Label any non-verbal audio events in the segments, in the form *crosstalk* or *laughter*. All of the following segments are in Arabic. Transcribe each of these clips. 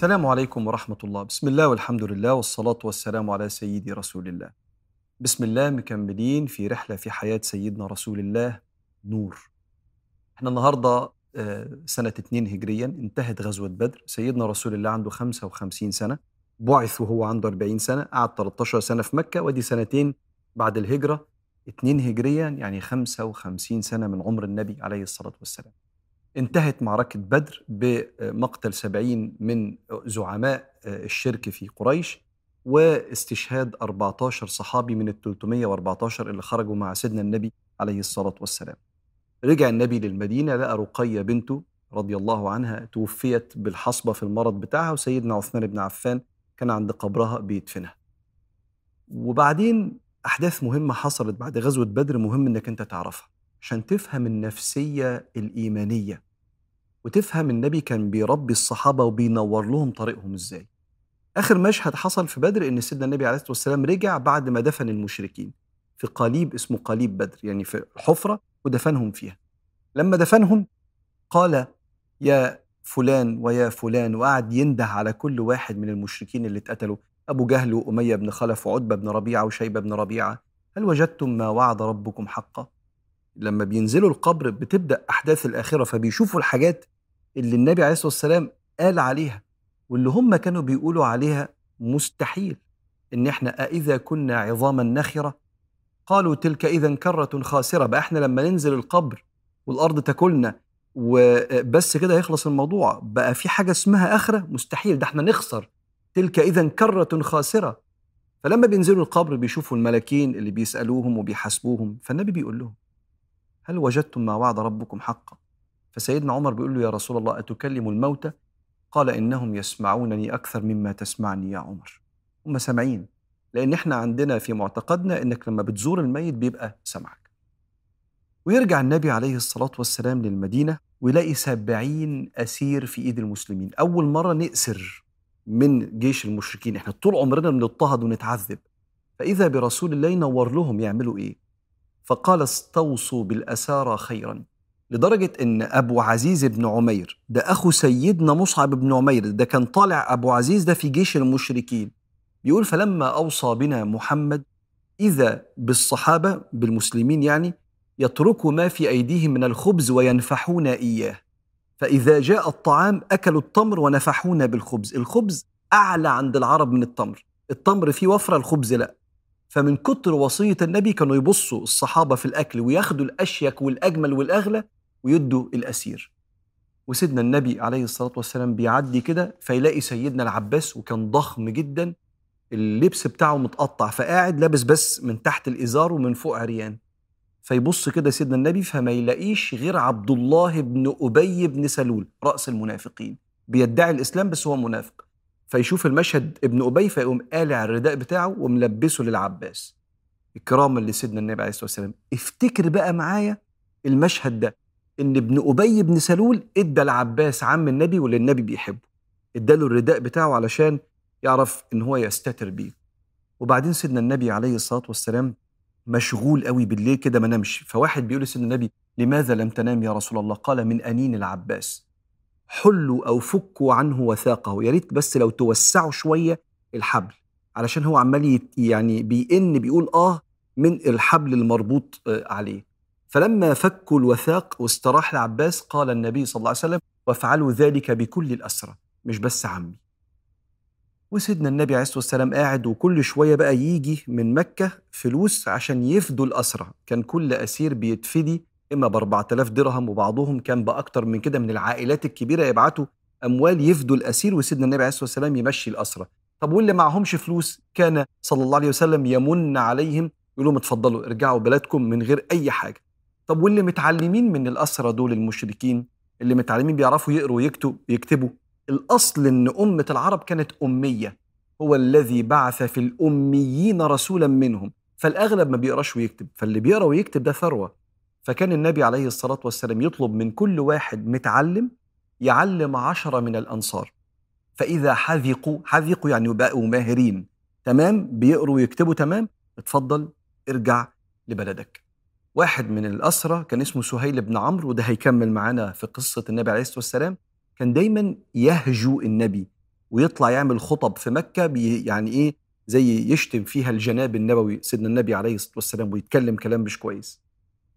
السلام عليكم ورحمة الله. بسم الله والحمد لله والصلاة والسلام على سيدي رسول الله. بسم الله مكملين في رحلة في حياة سيدنا رسول الله نور. إحنا النهاردة آه، سنة 2 هجريا انتهت غزوة بدر. سيدنا رسول الله عنده 55 سنة بعث وهو عنده 40 سنة قعد 13 سنة في مكة ودي سنتين بعد الهجرة. 2 هجريا يعني 55 سنة من عمر النبي عليه الصلاة والسلام. انتهت معركة بدر بمقتل سبعين من زعماء الشرك في قريش واستشهاد 14 صحابي من ال 314 اللي خرجوا مع سيدنا النبي عليه الصلاة والسلام. رجع النبي للمدينة لقى رقية بنته رضي الله عنها توفيت بالحصبة في المرض بتاعها وسيدنا عثمان بن عفان كان عند قبرها بيدفنها. وبعدين أحداث مهمة حصلت بعد غزوة بدر مهم إنك أنت تعرفها. عشان تفهم النفسية الإيمانية. وتفهم النبي كان بيربي الصحابة وبينور لهم طريقهم إزاي. آخر مشهد حصل في بدر إن سيدنا النبي عليه الصلاة والسلام رجع بعد ما دفن المشركين في قليب اسمه قليب بدر يعني في حفرة ودفنهم فيها. لما دفنهم قال يا فلان ويا فلان وقعد ينده على كل واحد من المشركين اللي اتقتلوا. أبو جهل وأمية بن خلف وعتبة بن ربيعة وشيبة بن ربيعة. هل وجدتم ما وعد ربكم حقا؟ لما بينزلوا القبر بتبدأ أحداث الآخرة فبيشوفوا الحاجات اللي النبي عليه الصلاة والسلام قال عليها واللي هم كانوا بيقولوا عليها مستحيل. إن إحنا أإذا كنا عظاما نخرة قالوا تلك إذا كرة خاسرة بقى إحنا لما ننزل القبر والأرض تاكلنا وبس كده يخلص الموضوع بقى في حاجة اسمها آخرة؟ مستحيل ده إحنا نخسر. تلك إذا كرة خاسرة. فلما بينزلوا القبر بيشوفوا الملاكين اللي بيسألوهم وبيحاسبوهم فالنبي بيقول لهم هل وجدتم ما وعد ربكم حقا؟ فسيدنا عمر بيقول له يا رسول الله أتكلم الموتى؟ قال إنهم يسمعونني أكثر مما تسمعني يا عمر. هم سامعين لأن إحنا عندنا في معتقدنا إنك لما بتزور الميت بيبقى سمعك ويرجع النبي عليه الصلاة والسلام للمدينة ويلاقي سبعين أسير في إيد المسلمين. أول مرة نأسر من جيش المشركين إحنا طول عمرنا بنضطهد ونتعذب. فإذا برسول الله ينور لهم يعملوا إيه؟ فقال استوصوا بالأسارى خيرا لدرجة إن أبو عزيز بن عمير ده أخو سيدنا مصعب بن عمير ده كان طالع أبو عزيز ده في جيش المشركين. بيقول فلما أوصى بنا محمد إذا بالصحابة بالمسلمين يعني يتركوا ما في أيديهم من الخبز وينفحون إياه. فإذا جاء الطعام أكلوا التمر ونفحونا بالخبز. الخبز أعلى عند العرب من التمر. التمر فيه وفرة الخبز لا. فمن كتر وصية النبي كانوا يبصوا الصحابة في الأكل وياخدوا الأشيك والأجمل والأغلى ويدوا الأسير. وسيدنا النبي عليه الصلاة والسلام بيعدي كده فيلاقي سيدنا العباس وكان ضخم جدا اللبس بتاعه متقطع فقاعد لابس بس من تحت الإزار ومن فوق عريان. فيبص كده سيدنا النبي فما يلاقيش غير عبد الله بن أبي بن سلول رأس المنافقين. بيدعي الإسلام بس هو منافق. فيشوف المشهد ابن أبي فيقوم قالع الرداء بتاعه وملبسه للعباس. إكراما لسيدنا النبي عليه الصلاة والسلام. افتكر بقى معايا المشهد ده إن ابن أبي بن سلول إدى العباس عم النبي واللي النبي بيحبه. إداله الرداء بتاعه علشان يعرف إن هو يستتر بيه. وبعدين سيدنا النبي عليه الصلاة والسلام مشغول قوي بالليل كده ما نمشي فواحد بيقول لسيدنا النبي لماذا لم تنام يا رسول الله؟ قال من أنين العباس. حلوا أو فكوا عنه وثاقه. يا ريت بس لو توسعوا شوية الحبل علشان هو عمال يعني بيئن بيقول آه من الحبل المربوط آه، عليه. فلما فكوا الوثاق واستراح العباس قال النبي صلى الله عليه وسلم وافعلوا ذلك بكل الأسرى مش بس عمي. وسيدنا النبي عليه الصلاة والسلام قاعد وكل شوية بقى يجي من مكة فلوس عشان يفدوا الأسرى. كان كل أسير بيتفدي إما ب 4000 درهم وبعضهم كان باكثر من كده من العائلات الكبيرة يبعتوا أموال يفدوا الأسير وسيدنا النبي عليه الصلاة والسلام يمشي الاسرى طب واللي معهمش فلوس كان صلى الله عليه وسلم يمن عليهم يقول لهم اتفضلوا ارجعوا بلادكم من غير أي حاجة. طب واللي متعلمين من الاسرى دول المشركين؟ اللي متعلمين بيعرفوا يقروا ويكتبوا يكتبوا. الأصل إن أمة العرب كانت أمية. هو الذي بعث في الأميين رسولا منهم. فالأغلب ما بيقراش ويكتب. فاللي بيقرأ ويكتب ده ثروة. فكان النبي عليه الصلاة والسلام يطلب من كل واحد متعلم يعلم عشرة من الأنصار. فإذا حذقوا حذقوا يعني بقوا ماهرين. تمام؟ بيقروا ويكتبوا تمام؟ اتفضل ارجع لبلدك. واحد من الأسرة كان اسمه سهيل بن عمرو وده هيكمل معانا في قصة النبي عليه الصلاة والسلام كان دايما يهجو النبي ويطلع يعمل خطب في مكة يعني إيه زي يشتم فيها الجناب النبوي سيدنا النبي عليه الصلاة والسلام ويتكلم كلام مش كويس.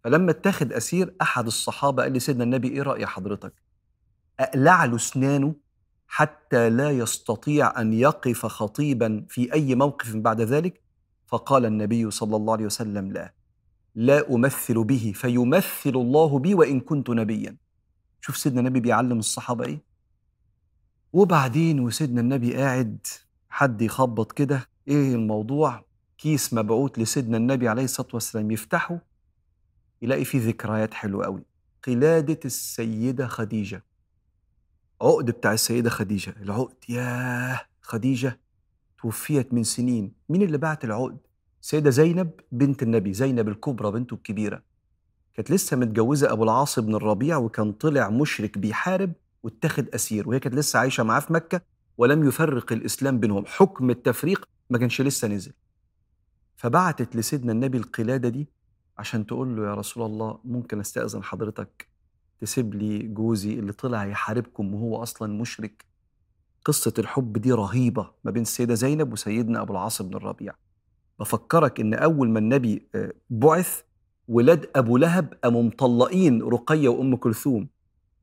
فلما اتخذ أسير أحد الصحابة قال لسيدنا النبي إيه رأي حضرتك؟ أقلع له أسنانه حتى لا يستطيع أن يقف خطيبا في أي موقف بعد ذلك؟ فقال النبي صلى الله عليه وسلم لا لا أمثل به فيمثل الله بي وإن كنت نبيا. شوف سيدنا النبي بيعلم الصحابة إيه؟ وبعدين وسيدنا النبي قاعد حد يخبط كده إيه الموضوع؟ كيس مبعوث لسيدنا النبي عليه الصلاة والسلام يفتحه يلاقي فيه ذكريات حلوة قوي قلادة السيدة خديجة. عقد بتاع السيدة خديجة. العقد ياه! خديجة توفيت من سنين. مين اللي بعت العقد؟ سيدة زينب بنت النبي زينب الكبرى بنته الكبيرة. كانت لسه متجوزة أبو العاص بن الربيع وكان طلع مشرك بيحارب واتخذ أسير وهي كانت لسه عايشة معاه في مكة ولم يفرق الإسلام بينهم. حكم التفريق ما كانش لسه نزل. فبعتت لسيدنا النبي القلادة دي عشان تقول له يا رسول الله ممكن أستأذن حضرتك تسيب لي جوزي اللي طلع يحاربكم وهو أصلا مشرك؟ قصة الحب دي رهيبة ما بين السيدة زينب وسيدنا أبو العاص بن الربيع. بفكرك إن أول ما النبي آه، بعث ولاد أبو لهب قاموا مطلقين رقية وأم كلثوم.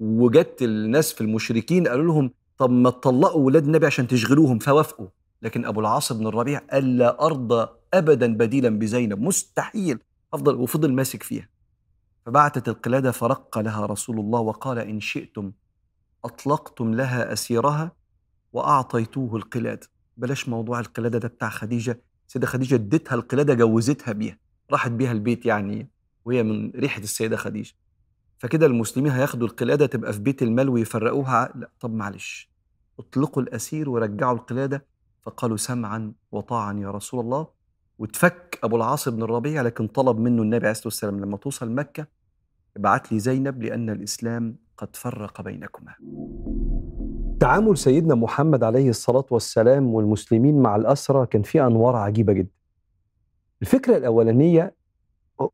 وجت الناس في المشركين قالوا لهم طب ما تطلقوا ولاد النبي عشان تشغلوهم. فوافقوا. لكن أبو العاص بن الربيع قال لا أرضى أبدا بديلا بزينب. مستحيل. أفضل وفضل ماسك فيها. فبعتت القلادة فرق لها رسول الله وقال إن شئتم أطلقتم لها أسيرها وأعطيتوه القلادة. بلاش موضوع القلادة ده بتاع خديجة. سيدة خديجة اديتها القلادة جوزتها بيها راحت بيها البيت يعني وهي من ريحة السيدة خديجة. فكده المسلمين هياخدوا القلادة تبقى في بيت المال ويفرقوها لا طب معلش. اطلقوا الأسير ورجعوا القلادة. فقالوا سمعا وطاعا يا رسول الله. وتفك أبو العاص بن الربيع لكن طلب منه النبي عليه الصلاة والسلام لما توصل مكة ابعت لي زينب لأن الإسلام قد فرق بينكما. تعامل سيدنا محمد عليه الصلاة والسلام والمسلمين مع الأسرى كان فيه أنوار عجيبة جدا. الفكرة الأولانية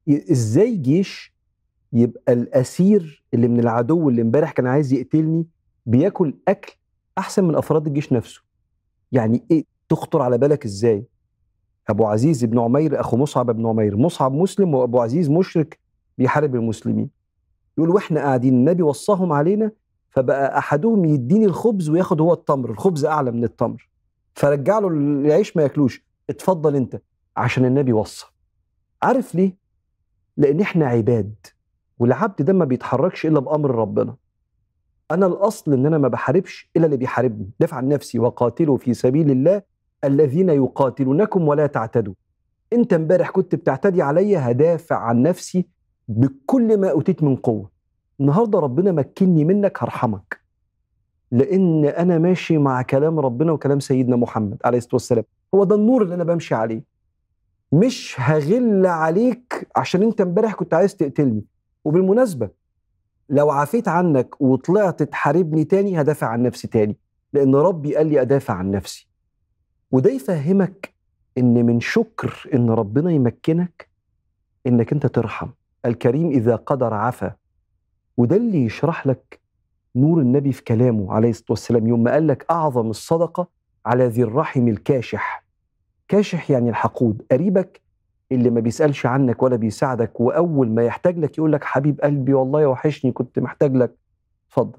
إزاي جيش يبقى الأسير اللي من العدو اللي امبارح كان عايز يقتلني بياكل أكل أحسن من أفراد الجيش نفسه؟ يعني إيه؟ تخطر على بالك إزاي؟ أبو عزيز بن عمير أخو مصعب بن عمير. مصعب مسلم وأبو عزيز مشرك بيحارب المسلمين. يقول وإحنا قاعدين النبي وصاهم علينا فبقى أحدهم يديني الخبز وياخد هو التمر. الخبز أعلى من التمر. فرجع له العيش ما ياكلوش. اتفضل أنت. عشان النبي وصى. عارف ليه؟ لأن إحنا عباد والعبد ده ما بيتحركش إلا بأمر ربنا. أنا الأصل إن أنا ما بحاربش إلا اللي بيحاربني. دافع عن نفسي وقاتلوا في سبيل الله الذين يقاتلونكم ولا تعتدوا. انت امبارح كنت بتعتدي عليا هدافع عن نفسي بكل ما أوتيت من قوة. النهاردة ربنا مكني منك هرحمك. لأن أنا ماشي مع كلام ربنا وكلام سيدنا محمد عليه الصلاة والسلام. هو ده النور اللي أنا بمشي عليه. مش هغل عليك عشان أنت امبارح كنت عايز تقتلني. وبالمناسبة لو عفيت عنك وطلعت تحاربني تاني هدافع عن نفسي تاني. لأن ربي قال لي أدافع عن نفسي. وده يفهمك إن من شكر إن ربنا يمكنك إنك أنت ترحم. الكريم إذا قدر عفا. وده اللي يشرح لك نور النبي في كلامه عليه الصلاة والسلام يوم ما قال لك أعظم الصدقة على ذي الرحم الكاشح. كاشح يعني الحقود. قريبك اللي ما بيسألش عنك ولا بيساعدك وأول ما يحتاج لك يقول لك حبيب قلبي والله وحشني كنت محتاج لك. اتفضل.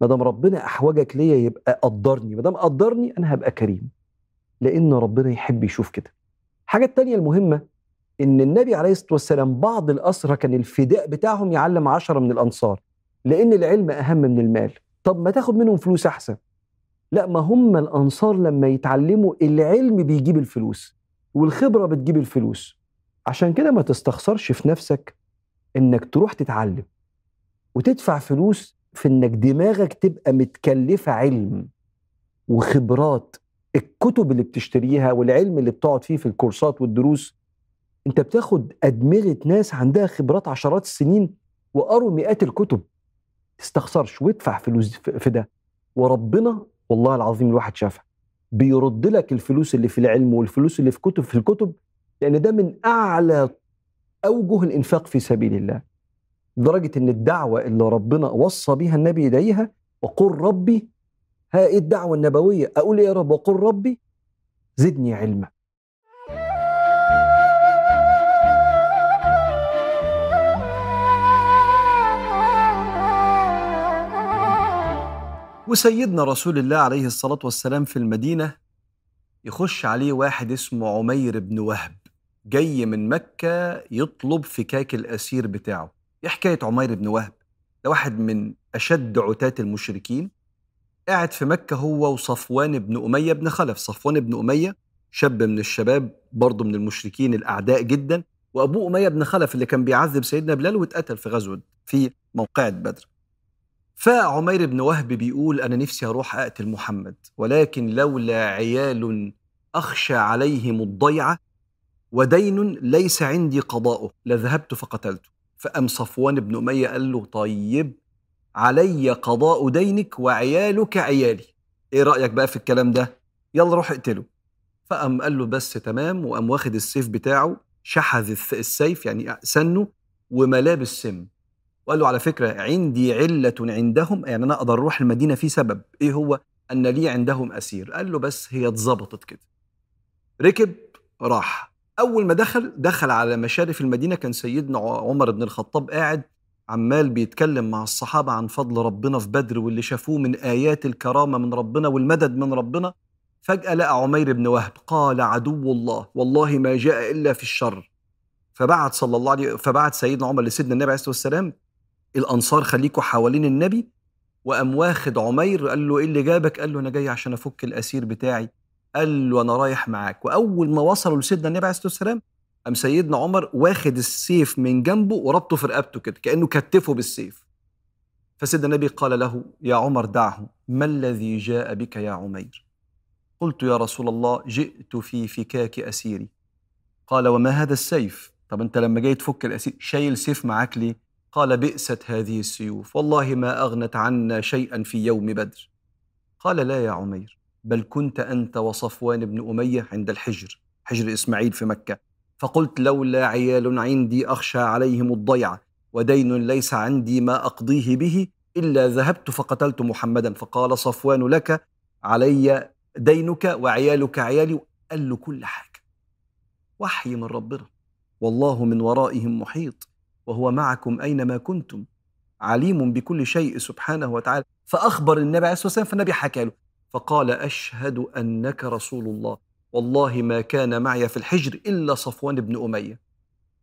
ما دام ربنا أحوجك ليا يبقى قدرني. ما دام قدرني أنا هبقى كريم. لأن ربنا يحب يشوف كده. الحاجة التانية المهمة إن النبي عليه الصلاة والسلام بعض الاسرى كان الفداء بتاعهم يعلم عشرة من الأنصار لأن العلم أهم من المال. طب ما تاخد منهم فلوس أحسن. لا ما هم الأنصار لما يتعلموا العلم بيجيب الفلوس والخبرة بتجيب الفلوس. عشان كده ما تستخسرش في نفسك إنك تروح تتعلم وتدفع فلوس في إنك دماغك تبقى متكلفة علم وخبرات. الكتب اللي بتشتريها والعلم اللي بتقعد فيه في الكورسات والدروس انت بتاخد أدمغة ناس عندها خبرات عشرات السنين وقروا مئات الكتب. تستخسرش وادفع فلوس في ده. وربنا والله العظيم الواحد شافها. بيرد لك الفلوس اللي في العلم والفلوس اللي في كتب في الكتب لأن ده من أعلى أوجه الإنفاق في سبيل الله. لدرجة إن الدعوة اللي ربنا وصى بها النبي يدعيها وقل ربي ها إيه الدعوة النبوية. أقول يا رب وقل ربي زدني علما. وسيدنا رسول الله عليه الصلاة والسلام في المدينة يخش عليه واحد اسمه عمير بن وهب. جاي من مكة يطلب فكاك الأسير بتاعه. إيه حكاية عمير بن وهب؟ ده واحد من أشد عتاة المشركين. قاعد في مكة هو وصفوان بن أمية بن خلف. صفوان بن أمية شاب من الشباب برضه من المشركين الأعداء جدا وأبوه أمية بن خلف اللي كان بيعذب سيدنا بلال واتقتل في غزوة في موقعة بدر. فعمير بن وهب بيقول أنا نفسي أروح أقتل محمد ولكن لولا عيال أخشى عليهم الضيعة ودين ليس عندي قضاؤه لذهبت فقتلته. فأم صفوان بن أمية قال له طيب علي قضاء دينك وعيالك عيالي. إيه رأيك بقى في الكلام ده؟ يلا روح اقتله. فقام قال له بس تمام وقام واخد السيف بتاعه شحذ السيف يعني سنه وملاه بالسم وقال له على فكرة عندي علة عندهم يعني أنا أقدر أروح المدينة في سبب إيه هو؟ أن لي عندهم أسير. قال له بس هي اتظبطت كده. ركب راح. أول ما دخل دخل على مشارف المدينة كان سيدنا عمر بن الخطاب قاعد عمال بيتكلم مع الصحابة عن فضل ربنا في بدر واللي شافوه من آيات الكرامة من ربنا والمدد من ربنا فجأة لقى عمير بن وهب قال عدو الله والله ما جاء إلا في الشر. فبعت صلى الله عليه فبعت سيدنا عمر لسيدنا النبي عليه الصلاة والسلام الأنصار خليكوا حوالين النبي وقام واخد عمير قال له إيه اللي جابك؟ قال له أنا جاي عشان أفك الأسير بتاعي. قال له أنا رايح معاك. وأول ما وصلوا لسيدنا النبي عليه الصلاة والسلام قام سيدنا عمر واخد السيف من جنبه وربطه في رقبته كده كأنه كتفه بالسيف. فسيدنا النبي قال له يا عمر دعه ما الذي جاء بك يا عمير؟ قلت يا رسول الله جئت في فكاك أسيري. قال وما هذا السيف؟ طب أنت لما جاي تفك الأسير شايل سيف معاك ليه؟ قال بئست هذه السيوف والله ما أغنت عنا شيئا في يوم بدر. قال لا يا عمير بل كنت أنت وصفوان بن أمية عند الحجر حجر إسماعيل في مكة. فقلت لولا عيال عندي أخشى عليهم الضيعه ودين ليس عندي ما أقضيه به إلا ذهبت فقتلت محمدا. فقال صفوان لك علي دينك وعيالك عيالي قال له كل حاجة. وحي من ربنا. والله من ورائهم محيط. وهو معكم أينما كنتم. عليم بكل شيء سبحانه وتعالى. فأخبر النبي عليه الصلاة والسلام فالنبي حكى له. فقال أشهد أنك رسول الله. والله ما كان معي في الحجر إلا صفوان بن أمية.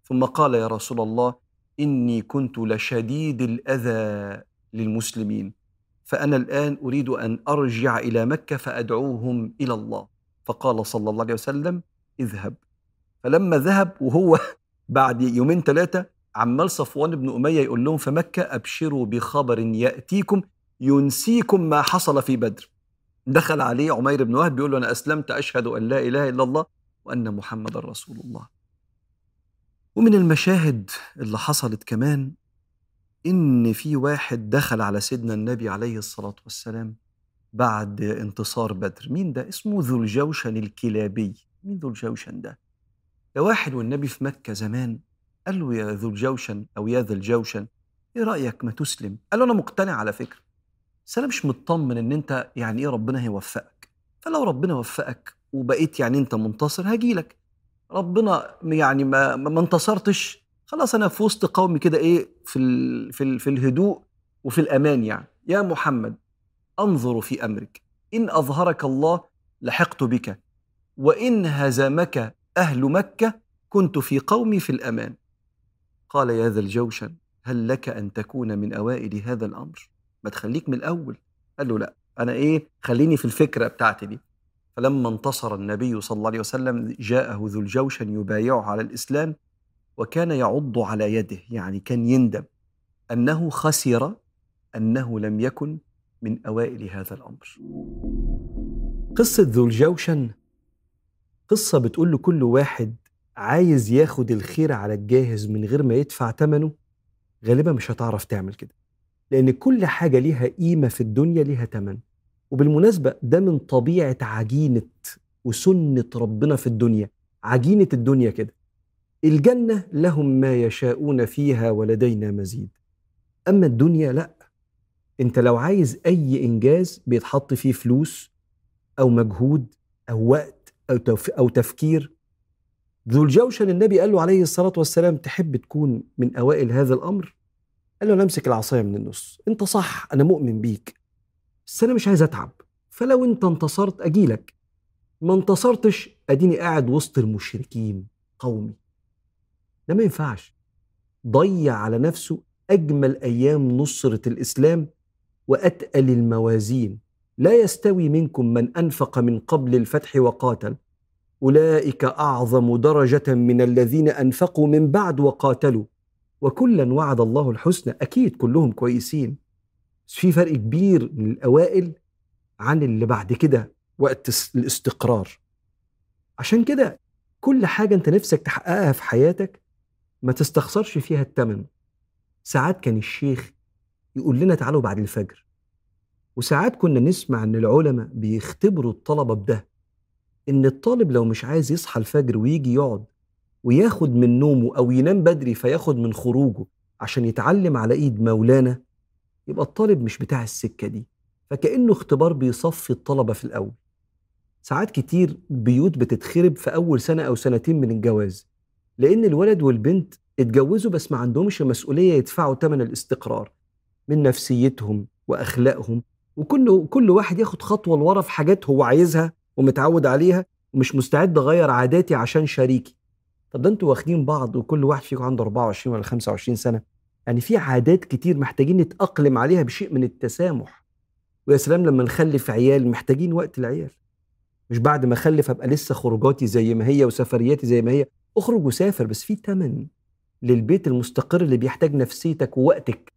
ثم قال يا رسول الله إني كنت لشديد الأذى للمسلمين فأنا الآن أريد أن أرجع إلى مكة فأدعوهم إلى الله. فقال صلى الله عليه وسلم اذهب. فلما ذهب وهو *laughs* بعد يومين ثلاثة عمال صفوان بن أمية يقول لهم في مكة أبشروا بخبر يأتيكم ينسيكم ما حصل في بدر. دخل عليه عمير بن وهب بيقول له أنا أسلمت أشهد أن لا إله إلا الله وأن محمد رسول الله ومن المشاهد اللي حصلت كمان إن في واحد دخل على سيدنا النبي عليه الصلاة والسلام بعد انتصار بدر مين ده؟ اسمه ذو الجوشن الكلابي مين ذو الجوشن ده؟ ده واحد والنبي في مكة زمان قال له يا ذو الجوشن أو يا ذا الجوشن إيه رأيك ما تسلم؟ قال له أنا مقتنع على فكرة بس أنا مش مطمن إن أنت يعني إيه ربنا هيوفقك. فلو ربنا وفقك وبقيت يعني أنت منتصر هجيلك ربنا يعني ما ما انتصرتش. خلاص أنا في وسط قومي كده إيه في ال في ال في الهدوء وفي الأمان يعني. يا محمد أنظر في أمرك. إن أظهرك الله لحقت بك وإن هزمك أهل مكة كنت في قومي في الأمان. قال يا ذا الجوشن هل لك أن تكون من أوائل هذا الأمر؟ ما تخليك من الأول. قال له لا أنا إيه خليني في الفكرة بتاعتي دي. فلما انتصر النبي صلى الله عليه وسلم جاءه ذو الجوشن يبايعه على الإسلام وكان يعض على يده يعني كان يندم. أنه خسر أنه لم يكن من أوائل هذا الأمر. قصة ذو الجوشن قصة بتقول لكل واحد عايز ياخد الخير على الجاهز من غير ما يدفع ثمنه غالبا مش هتعرف تعمل كده. لأن كل حاجة ليها قيمة في الدنيا ليها ثمن وبالمناسبة ده من طبيعة عجينة وسنة ربنا في الدنيا عجينة الدنيا كده. الجنة لهم ما يشاءون فيها ولدينا مزيد. أما الدنيا لأ. أنت لو عايز أي إنجاز بيتحط فيه فلوس أو مجهود أو وقت أو أو تفكير. ذو الجوشن النبي قال له عليه الصلاة والسلام تحب تكون من أوائل هذا الأمر؟ قال له نمسك العصاية من النص. أنت صح أنا مؤمن بيك بس أنا مش عايز أتعب. فلو أنت انتصرت اجيلك ما انتصرتش أديني قاعد وسط المشركين قومي. ده ما ينفعش. ضيع على نفسه أجمل أيام نصرة الإسلام وأتقل الموازين. لا يستوي منكم من أنفق من قبل الفتح وقاتل. أولئك أعظم درجة من الذين أنفقوا من بعد وقاتلوا. وكلا وعد الله الحسنى. أكيد كلهم كويسين. بس في فرق كبير من الأوائل عن اللي بعد كده وقت الاستقرار. عشان كده كل حاجة أنت نفسك تحققها في حياتك ما تستخسرش فيها التمن. ساعات كان الشيخ يقول لنا تعالوا بعد الفجر. وساعات كنا نسمع إن العلماء بيختبروا الطلبة بده. إن الطالب لو مش عايز يصحى الفجر ويجي يقعد وياخد من نومه أو ينام بدري فياخد من خروجه عشان يتعلم على إيد مولانا يبقى الطالب مش بتاع السكة دي. فكأنه اختبار بيصفي الطلبة في الأول. ساعات كتير بيوت بتتخرب في أول سنة أو سنتين من الجواز لأن الولد والبنت اتجوزوا بس ما عندهمش مسؤولية يدفعوا ثمن الاستقرار من نفسيتهم وأخلاقهم وكل كل واحد ياخد خطوة لورا في حاجات هو عايزها ومتعود عليها ومش مستعد أغير عاداتي عشان شريكي. طب ده أنتوا واخدين بعض وكل واحد فيكم عنده 24 ولا 25 سنة. يعني في عادات كتير محتاجين نتأقلم عليها بشيء من التسامح. ويا سلام لما نخلف عيال محتاجين وقت العيال. مش بعد ما أخلف أبقى لسه خروجاتي زي ما هي وسفرياتي زي ما هي. اخرج وسافر بس في تمن للبيت المستقر اللي بيحتاج نفسيتك ووقتك.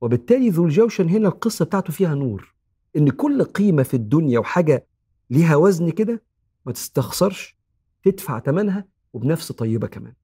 وبالتالي ذو الجوشن هنا القصة بتاعته فيها نور. إن كل قيمة في الدنيا وحاجة ليها وزن كده ما تستخسرش تدفع ثمنها وبنفس طيبة كمان.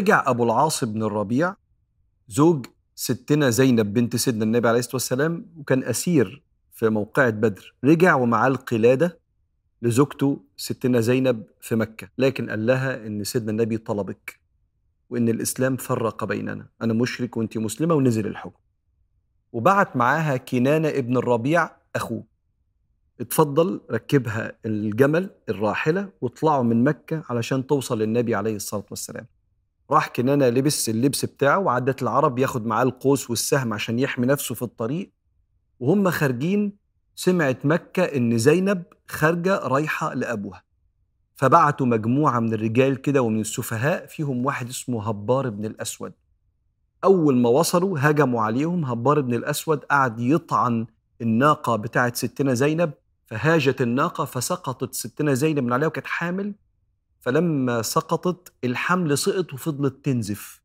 ورجع أبو العاص بن الربيع زوج ستنا زينب بنت سيدنا النبي عليه الصلاة والسلام وكان أسير في موقعة بدر. رجع ومعاه القلادة لزوجته ستنا زينب في مكة لكن قال لها إن سيدنا النبي طلبك وإن الإسلام فرق بيننا أنا مشرك وأنت مسلمة ونزل الحكم. وبعت معاها كنانة ابن الربيع أخوه. اتفضل ركبها الجمل الراحلة واطلعوا من مكة علشان توصل للنبي عليه الصلاة والسلام. راح كنانة لبس اللبس بتاعه وعدت العرب ياخد معاه القوس والسهم عشان يحمي نفسه في الطريق. وهم خارجين سمعت مكة إن زينب خارجة رايحة لأبوها. فبعتوا مجموعة من الرجال كده ومن السفهاء فيهم واحد اسمه هبار بن الأسود. أول ما وصلوا هجموا عليهم هبار بن الأسود قعد يطعن الناقة بتاعت ستنا زينب فهاجت الناقة فسقطت ستنا زينب من عليها وكانت حامل. فلما سقطت الحمل سقط وفضلت تنزف.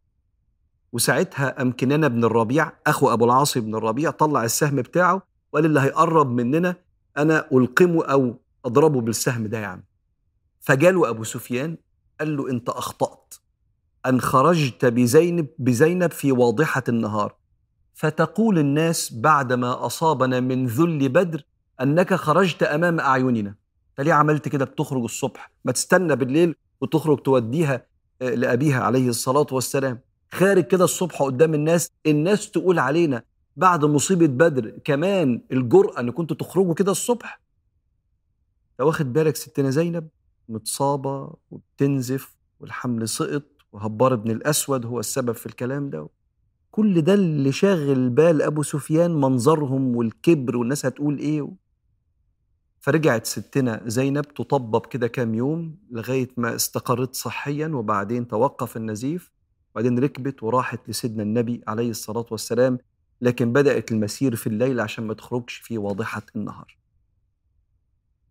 وساعتها قام كنانة بن الربيع أخو أبو العاص بن الربيع طلع السهم بتاعه وقال اللي هيقرب مننا أنا ألقمه أو أضربه بالسهم ده يعني فجاله أبو سفيان قال له أنت أخطأت. أن خرجت بزينب بزينب في واضحة النهار. فتقول الناس بعدما أصابنا من ذل بدر أنك خرجت أمام أعيننا. انت ليه عملت كده بتخرج الصبح؟ ما تستنى بالليل وتخرج توديها آه، لأبيها عليه الصلاة والسلام. خارج كده الصبح قدام الناس الناس تقول علينا بعد مصيبة بدر كمان الجرأة إن كنتوا تخرجوا كده الصبح. لو واخد بالك ستنا زينب؟ متصابة وبتنزف والحمل سقط وهبار بن الأسود هو السبب في الكلام ده. كل ده اللي شاغل بال أبو سفيان منظرهم والكبر والناس هتقول إيه؟ فرجعت ستنا زينب تطبب كده كام يوم لغاية ما استقرت صحيا وبعدين توقف النزيف وبعدين ركبت وراحت لسيدنا النبي عليه الصلاة والسلام لكن بدأت المسير في الليل عشان ما تخرجش في واضحة النهار.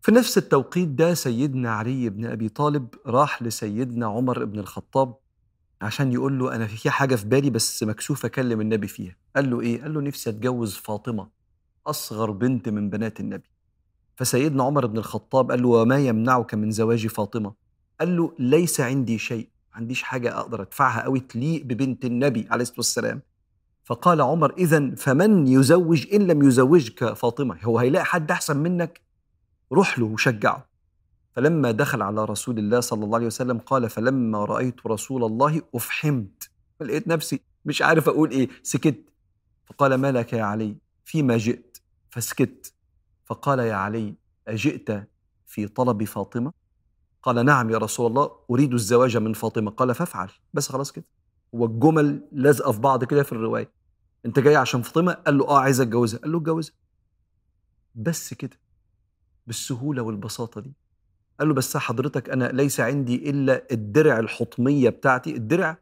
في نفس التوقيت ده سيدنا علي بن أبي طالب راح لسيدنا عمر بن الخطاب عشان يقول له أنا في حاجة في بالي بس مكسوف أكلم النبي فيها. قال له إيه؟ قال له نفسي أتجوز فاطمة أصغر بنت من بنات النبي. فسيدنا عمر بن الخطاب قال له وما يمنعك من زواج فاطمة؟ قال له ليس عندي شيء ما عنديش حاجة أقدر أدفعها قوي تليق ببنت النبي عليه الصلاة والسلام. فقال عمر اذا فمن يزوج إن لم يزوجك فاطمة؟ هو هيلاقي حد أحسن منك؟ روح له وشجعه. فلما دخل على رسول الله صلى الله عليه وسلم قال فلما رأيت رسول الله أفحمت لقيت نفسي مش عارف أقول إيه سكت. فقال ما لك يا علي؟ فيما جئت فسكت. فقال يا علي أجئت في طلب فاطمة؟ قال نعم يا رسول الله أريد الزواج من فاطمة. قال فافعل. بس خلاص كده. هو الجمل لازقه في بعض كده في الرواية. أنت جاي عشان فاطمة؟ قال له آه عايز أتجوزها. قال له أتجوزها. بس كده. بالسهولة والبساطة دي. قال له بس حضرتك أنا ليس عندي إلا الدرع الحطمية بتاعتي. الدرع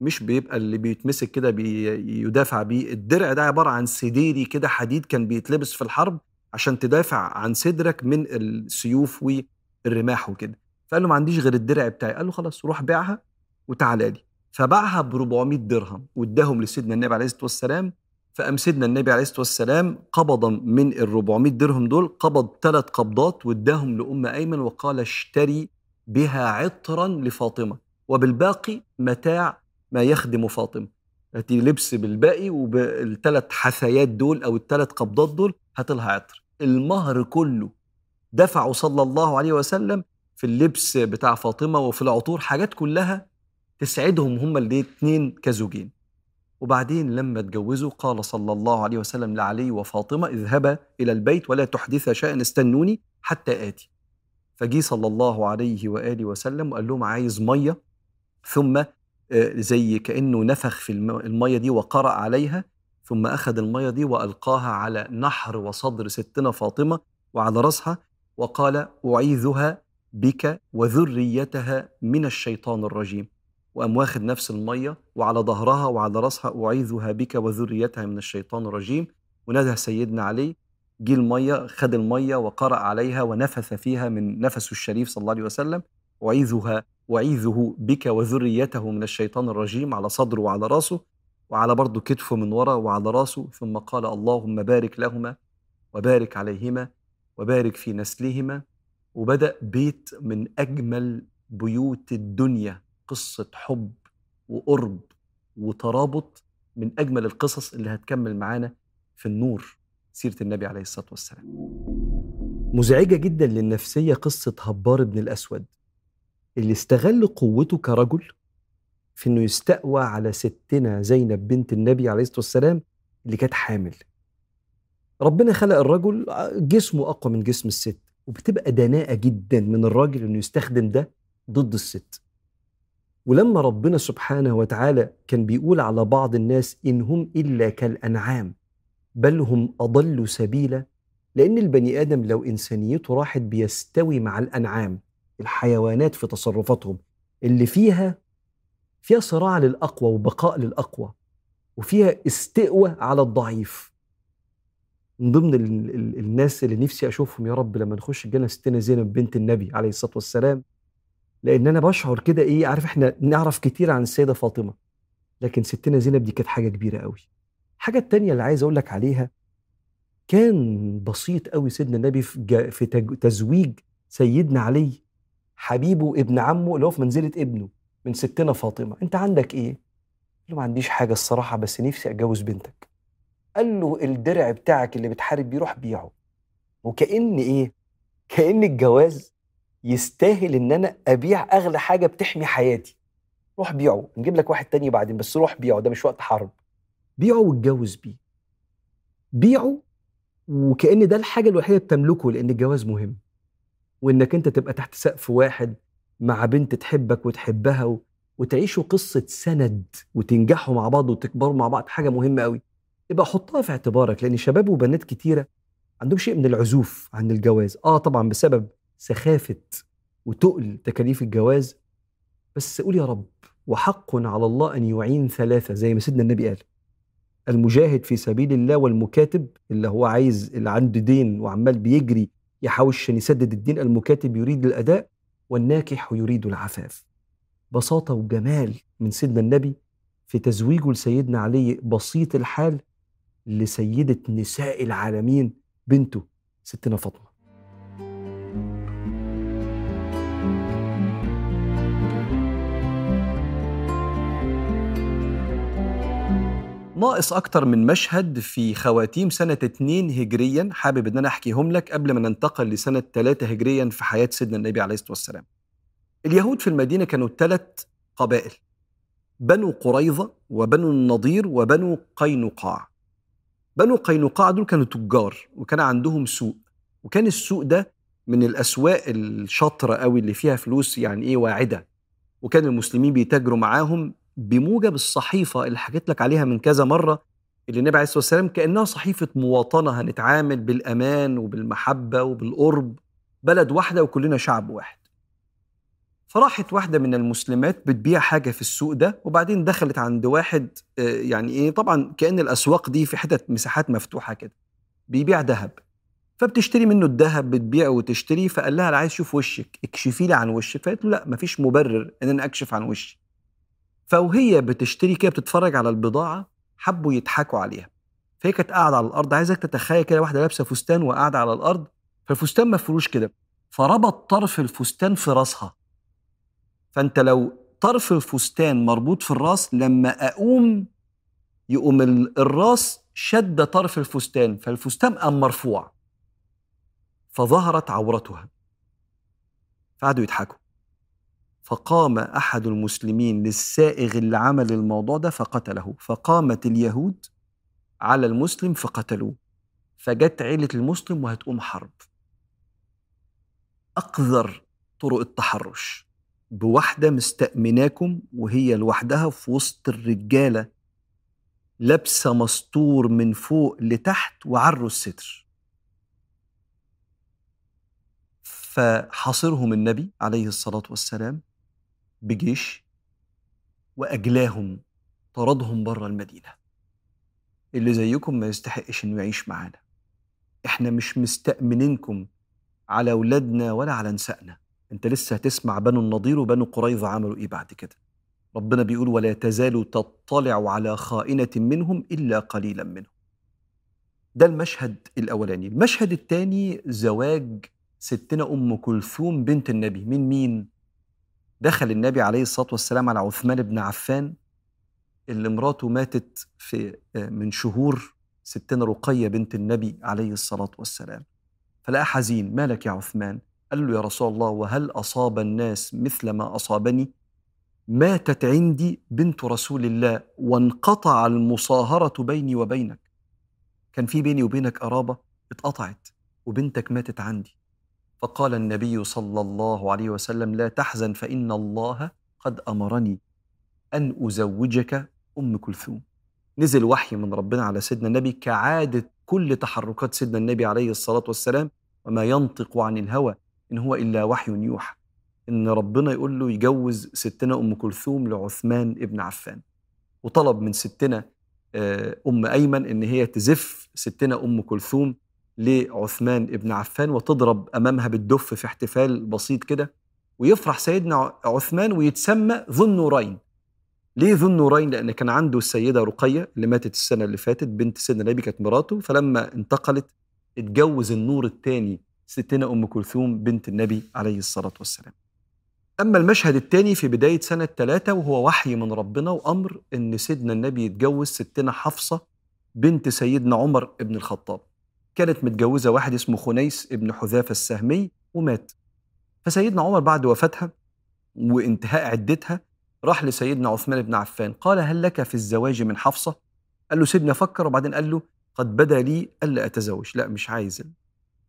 مش بيبقى اللي بيتمسك كده بيدافع بيه. الدرع ده عبارة عن سديري كده حديد كان بيتلبس في الحرب. عشان تدافع عن صدرك من السيوف والرماح وكده. فقال له ما عنديش غير الدرع بتاعي. قال له خلاص روح بيعها وتعالى لي. فباعها ب 400 درهم واداهم لسيدنا النبي عليه الصلاة والسلام. فقام سيدنا النبي عليه الصلاة والسلام قبض من ال 400 درهم دول قبض ثلاث قبضات واداهم لأم أيمن وقال اشتري بها عطرا لفاطمة. وبالباقي متاع ما يخدم فاطمة. هاتي لبس بالباقي وبالثلاث حثيات دول أو الثلاث قبضات دول هات لها عطر. المهر كله دفعوا صلى الله عليه وسلم في اللبس بتاع فاطمة وفي العطور حاجات كلها تسعدهم هما الاثنين كزوجين. وبعدين لما اتجوزوا قال صلى الله عليه وسلم لعلي وفاطمة اذهبا إلى البيت ولا تحدثا شيئا استنوني حتى آتي. فجي صلى الله عليه وآله وسلم وقال لهم عايز مية؟ ثم زي كأنه نفخ في المية دي وقرأ عليها ثم أخذ المية دي وألقاها على نحر وصدر ستنا فاطمة وعلى رأسها وقال أعيذها بك وذريتها من الشيطان الرجيم. وقام واخد نفس المية وعلى ظهرها وعلى رأسها أعيذها بك وذريتها من الشيطان الرجيم. ونادى سيدنا علي جه المية خد المية وقرأ عليها ونفث فيها من نفسه الشريف صلى الله عليه وسلم أعيذها أعيذه بك وذريته من الشيطان الرجيم. على صدره وعلى رأسه وعلى برضه كتفه من ورا وعلى راسه ثم قال اللهم بارك لهما وبارك عليهما وبارك في نسلهما. وبدأ بيت من أجمل بيوت الدنيا قصة حب وقرب وترابط من أجمل القصص اللي هتكمل معانا في النور سيرة النبي عليه الصلاة والسلام. مزعجة جدا للنفسية قصة هبار بن الأسود اللي استغل قوته كرجل في إنه يستقوى على ستنا زينب بنت النبي عليه الصلاة والسلام اللي كانت حامل. ربنا خلق الرجل جسمه أقوى من جسم الست وبتبقى دناءة جدا من الراجل إنه يستخدم ده ضد الست. ولما ربنا سبحانه وتعالى كان بيقول على بعض الناس إن هم إلا كالأنعام بل هم أضل سبيلا لأن البني آدم لو إنسانيته راحت بيستوي مع الأنعام الحيوانات في تصرفاتهم اللي فيها فيها صراع للأقوى وبقاء للأقوى وفيها استقوى على الضعيف. من ضمن ال ال الناس اللي نفسي أشوفهم يا رب لما نخش الجنة ستنا زينب بنت النبي عليه الصلاة والسلام لأن أنا بشعر كده إيه عارف إحنا نعرف كتير عن السيدة فاطمة لكن ستنا زينب دي كانت حاجة كبيرة قوي الحاجة التانية اللي عايز أقول لك عليها كان بسيط قوي سيدنا النبي في, تزويج سيدنا علي حبيبه ابن عمه اللي هو في منزلة ابنه. من ستنا فاطمة أنت عندك إيه؟ قال له ما عنديش حاجة الصراحة بس نفسي أتجوز بنتك. قال له الدرع بتاعك اللي بتحارب بيه روح بيعه. وكأن إيه؟ كأن الجواز يستاهل إن أنا أبيع أغلى حاجة بتحمي حياتي. روح بيعه. نجيب لك واحد تاني بعدين بس روح بيعه ده مش وقت حرب. بيعه واتجوز بيه. بيعه وكأن ده الحاجة الوحيدة بتملكه لأن الجواز مهم. وإنك أنت تبقى تحت سقف واحد مع بنت تحبك وتحبها. وتعيشوا قصة سند وتنجحوا مع بعض وتكبروا مع بعض حاجة مهمة قوي يبقى حطها في اعتبارك لأن شباب وبنات كتيرة عندهم شيء من العزوف عن الجواز آه طبعا بسبب سخافة وتقل تكاليف الجواز بس قول يا رب وحق على الله أن يعين ثلاثة زي ما سيدنا النبي قال المجاهد في سبيل الله والمكاتب اللي هو عايز اللي عنده دين وعمال بيجري يحاول عشان يسدد الدين المكاتب يريد الأداء والناكح يريد العفاف. بساطة وجمال من سيدنا النبي في تزويجه لسيدنا علي بسيط الحال لسيدة نساء العالمين بنته ستنا فاطمة. ناقص أكتر من مشهد في خواتيم سنة 2 هجريا. حابب إن أنا أحكيهم لك قبل ما ننتقل لسنة 3 هجريا في حياة سيدنا النبي عليه الصلاة والسلام. اليهود في المدينة كانوا ثلاث قبائل بنو قريظة وبنو النضير وبنو قينقاع. بنو قينقاع دول كانوا تجار وكان عندهم سوق. وكان السوق ده من الأسواق الشاطرة قوي اللي فيها فلوس يعني إيه واعدة. وكان المسلمين بيتاجروا معاهم بموجب الصحيفة اللي حكيت لك عليها من كذا مرة اللي النبي عليه الصلاة والسلام كأنها صحيفة مواطنة هنتعامل بالأمان وبالمحبة وبالقرب بلد واحدة وكلنا شعب واحد. فراحت واحدة من المسلمات بتبيع حاجة في السوق ده وبعدين دخلت عند واحد آه، يعني إيه طبعا كأن الأسواق دي في حتت مساحات مفتوحة كده بيبيع ذهب. فبتشتري منه الذهب بتبيع وتشتري فقال لها أنا عايز أشوف وشك اكشفي لي عن وشك. فقالت له لأ مفيش مبرر إن أنا أكشف عن وشي. فوهي بتشتري كده بتتفرج على البضاعة حبوا يضحكوا عليها. فهي كانت قاعدة على الأرض عايزك تتخيل كده واحدة لابسة فستان وقاعدة على الأرض فالفستان مفروش كده فربط طرف الفستان في راسها. فأنت لو طرف الفستان مربوط في الراس لما أقوم يقوم الراس شد طرف الفستان فالفستان قام مرفوع. فظهرت عورتها. فقعدوا يضحكوا. فقام أحد المسلمين للسائغ اللي عمل الموضوع ده فقتله. فقامت اليهود على المسلم فقتلوه. فجت عيلة المسلم وهتقوم حرب. أقذر طرق التحرش بواحده مستأمناكم وهي لوحدها في وسط الرجالة لابسة مستور من فوق لتحت وعروا الستر. فحاصرهم النبي عليه الصلاة والسلام بجيش وأجلاهم طردهم بره المدينة. اللي زيكم ما يستحقش إنه يعيش معانا. إحنا مش مستأمنينكم على أولادنا ولا على نسائنا. أنت لسه هتسمع بنو النضير وبنو قريظة عملوا إيه بعد كده؟ ربنا بيقول ولا تزال تطلع على خائنة منهم إلا قليلا منهم. ده المشهد الأولاني. المشهد الثاني زواج ستنا أم كلثوم بنت النبي. من مين؟ دخل النبي عليه الصلاة والسلام على عثمان بن عفان اللي مراته ماتت في آه، من شهور ستنا رقية بنت النبي عليه الصلاة والسلام. فلقى حزين مالك يا عثمان؟ قال له يا رسول الله وهل أصاب الناس مثل ما أصابني؟ ماتت عندي بنت رسول الله وانقطع المصاهرة بيني وبينك. كان في بيني وبينك قرابة اتقطعت وبنتك ماتت عندي. فقال النبي صلى الله عليه وسلم لا تحزن فإن الله قد أمرني أن أزوجك أم كلثوم. نزل وحي من ربنا على سيدنا النبي كعادة كل تحركات سيدنا النبي عليه الصلاة والسلام وما ينطق عن الهوى إن هو إلا وحي يوحى. إن ربنا يقول له يجوز ستنا أم كلثوم لعثمان ابن عفان. وطلب من ستنا آه، أم أيمن إن هي تزف ستنا أم كلثوم لعثمان ابن عفان وتضرب أمامها بالدف في احتفال بسيط كده ويفرح سيدنا عثمان ويتسمى ذو النورين. ليه ذو النورين؟ لأن كان عنده السيدة رقية اللي ماتت السنة اللي فاتت بنت سيدنا النبي كانت مراته فلما انتقلت اتجوز النور الثاني ستنا أم كلثوم بنت النبي عليه الصلاة والسلام. أما المشهد الثاني في بداية سنة ثلاثة وهو وحي من ربنا وأمر إن سيدنا النبي يتجوز ستنا حفصة بنت سيدنا عمر بن الخطاب. كانت متجوزة واحد اسمه خنيس ابن حذافة السهمي ومات. فسيدنا عمر بعد وفاتها وانتهاء عدتها راح لسيدنا عثمان بن عفان. قال هل لك في الزواج من حفصة؟ قال له سيدنا فكر. وبعدين قال له قد بدا لي ألا أتزوج. لا مش عايز.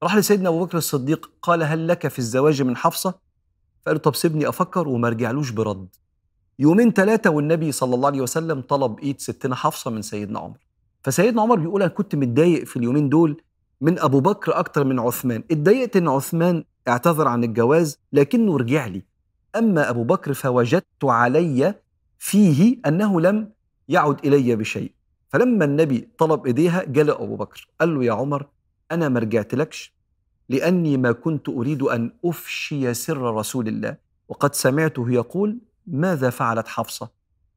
راح لسيدنا أبو بكر الصديق قال هل لك في الزواج من حفصة؟ فقال له طب سيبني أفكر وما رجعلوش برد. يومين ثلاثة والنبي صلى الله عليه وسلم طلب إيد ستنا حفصة من سيدنا عمر. فسيدنا عمر بيقول أنا كنت متضايق في اليومين دول من أبو بكر أكتر من عثمان. اتضايقت إن عثمان اعتذر عن الجواز لكنه رجع لي. أما أبو بكر فوجدت علي فيه أنه لم يعد إلي بشيء. فلما النبي طلب إيديها جاء أبو بكر. قال له يا عمر أنا ما رجعتلكش لأني ما كنت أريد أن أفشي سر رسول الله. وقد سمعته يقول ماذا فعلت حفصة؟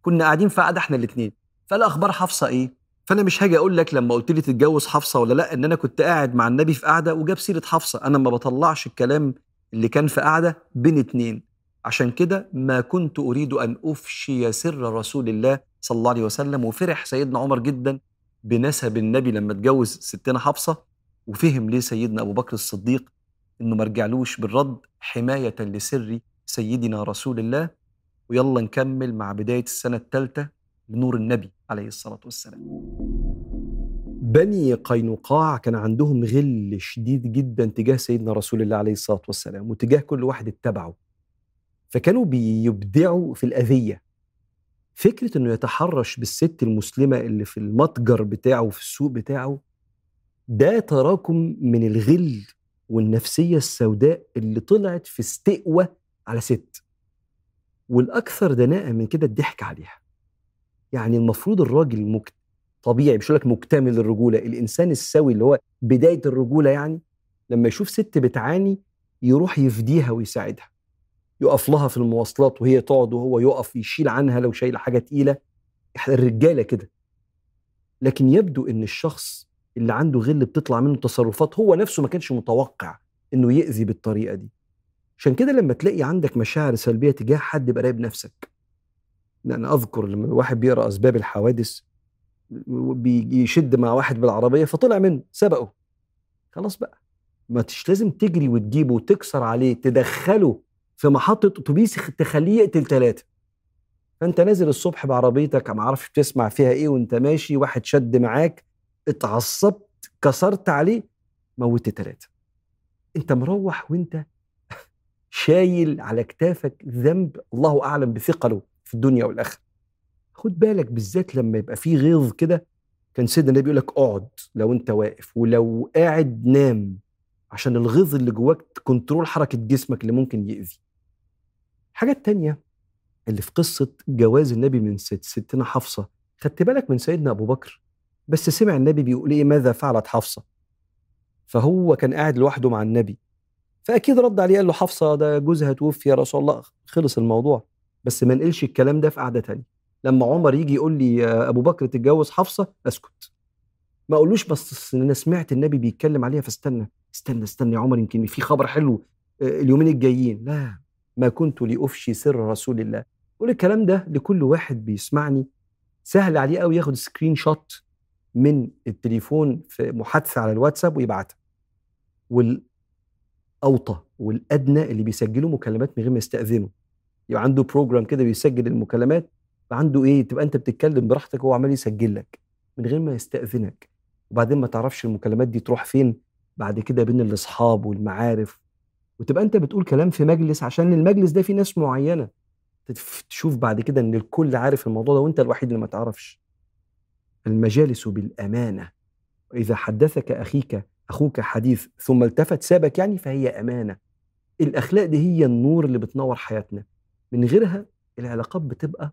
كنا قاعدين في قعدة إحنا الاتنين. فقال أخبار حفصة إيه؟ فأنا مش هاجي أقول لك لما قلت لي تتجوز حفصة ولا لأ إن أنا كنت قاعد مع النبي في قعدة وجاب سيرة حفصة. أنا ما بطلعش الكلام اللي كان في قعدة بين اتنين. عشان كده ما كنت أريد أن أفشي سر رسول الله صلى الله عليه وسلم وفرح سيدنا عمر جدا بنسب النبي لما اتجوز ستنا حفصة. وفهم ليه سيدنا أبو بكر الصديق إنه ما رجعلوش بالرد حماية لسر سيدنا رسول الله. ويلا نكمل مع بداية السنة الثالثة لنور النبي عليه الصلاة والسلام. بني قينقاع كان عندهم غل شديد جدا تجاه سيدنا رسول الله عليه الصلاة والسلام وتجاه كل واحد اتبعه. فكانوا بيبدعوا في الأذية. فكرة إنه يتحرش بالست المسلمة اللي في المتجر بتاعه في السوق بتاعه ده تراكم من الغل والنفسية السوداء اللي طلعت في استقوى على ست. والأكثر دناءة من كده الضحك عليها. يعني المفروض الراجل مك... طبيعي مش لك مكتمل الرجولة الإنسان السوي اللي هو بداية الرجولة يعني لما يشوف ست بتعاني يروح يفديها ويساعدها. يقف لها في المواصلات وهي تقعد وهو يقف يشيل عنها لو شايله حاجة تقيلة. إحنا الرجالة كده. لكن يبدو إن الشخص اللي عنده غل بتطلع منه تصرفات هو نفسه ما كانش متوقع إنه يأذي بالطريقة دي. عشان كده لما تلاقي عندك مشاعر سلبية تجاه حد يبقى راقب نفسك. أنا أذكر لما الواحد بيقرأ أسباب الحوادث بيشد مع واحد بالعربية فطلع منه سبقه. خلاص بقى. ما تش لازم تجري وتجيبه وتكسر عليه تدخله في محطة أتوبيس تخليه يقتل ثلاثة فأنت نازل الصبح بعربيتك ما عارفش بتسمع فيها إيه وأنت ماشي واحد شد معاك اتعصبت كسرت عليه موت ثلاثة أنت مروح وأنت *laughs* شايل على كتافك ذنب الله أعلم بثقله في الدنيا والآخرة. خد بالك بالذات لما يبقى فيه غيظ كده كان سيدنا النبي بيقول لك اقعد لو انت واقف ولو قاعد نام عشان الغيظ اللي جواك كنترول حركة جسمك اللي ممكن يأذي. الحاجة التانية اللي في قصة جواز النبي من ست ستنا حفصة خدت بالك من سيدنا أبو بكر؟ بس سمع النبي بيقول إيه ماذا فعلت حفصة؟ فهو كان قاعد لوحده مع النبي فأكيد رد عليه قال له حفصة ده جوزها توفي يا رسول الله خلص الموضوع بس ما نقلش الكلام ده في قعدة تانية. لما عمر يجي يقول لي يا أبو بكر تتجوز حفصة؟ أسكت. ما أقولوش بس أنا سمعت النبي بيتكلم عليها فاستنى استنى استنى يا عمر يمكن في خبر حلو آه، اليومين الجايين. لا ما كنت لأفشي سر رسول الله. قول الكلام ده لكل واحد بيسمعني. سهل عليه قوي ياخد screenshot من التليفون في محادثة على الواتساب ويبعتها. والأوطى والأدنى اللي بيسجلوا مكالمات من غير ما يستأذنوا. يبقى عنده program كده بيسجل المكالمات عنده إيه؟ تبقى أنت بتتكلم براحتك وهو عمال يسجل لك من غير ما يستأذنك. وبعدين ما تعرفش المكالمات دي تروح فين بعد كده بين الأصحاب والمعارف. وتبقى أنت بتقول كلام في مجلس عشان المجلس ده فيه ناس معينة. تشوف بعد كده إن الكل عارف الموضوع ده وأنت الوحيد اللي ما تعرفش. المجالس بالأمانة. وإذا حدثك أخيك أخوك حديث ثم التفت سابك يعني فهي أمانة. الأخلاق دي هي النور اللي بتنور حياتنا. من غيرها العلاقات بتبقى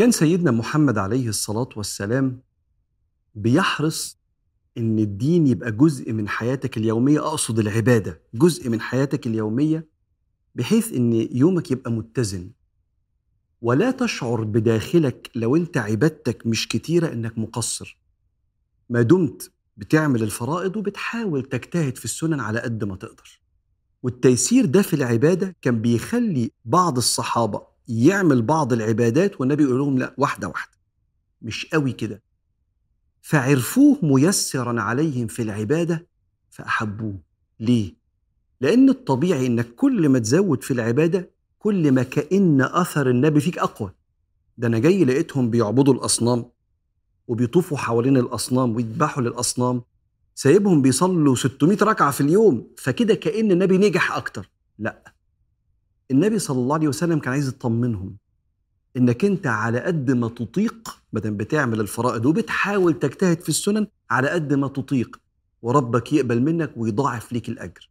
كان سيدنا محمد عليه الصلاة والسلام بيحرص إن الدين يبقى جزء من حياتك اليومية أقصد العبادة جزء من حياتك اليومية بحيث إن يومك يبقى متزن. ولا تشعر بداخلك لو أنت عبادتك مش كتيرة إنك مقصر. ما دمت بتعمل الفرائض وبتحاول تجتهد في السنن على قد ما تقدر. والتيسير ده في العبادة كان بيخلي بعض الصحابة يعمل بعض العبادات والنبي يقول لهم لا واحدة واحدة. مش قوي كده. فعرفوه ميسرا عليهم في العبادة فأحبوه. ليه؟ لأن الطبيعي إنك كل ما تزود في العبادة كل ما كأن أثر النبي فيك أقوى. ده أنا جاي لقيتهم بيعبدوا الأصنام وبيطوفوا حوالين الأصنام ويذبحوا للأصنام. سايبهم بيصلوا 600 ركعة في اليوم فكده كأن النبي نجح أكتر. لا. النبي صلى الله عليه وسلم كان عايز يطمنهم إنك أنت على قد ما تطيق بدل بتعمل الفرائض وبتحاول تجتهد في السنن على قد ما تطيق. وربك يقبل منك ويضاعف ليك الأجر.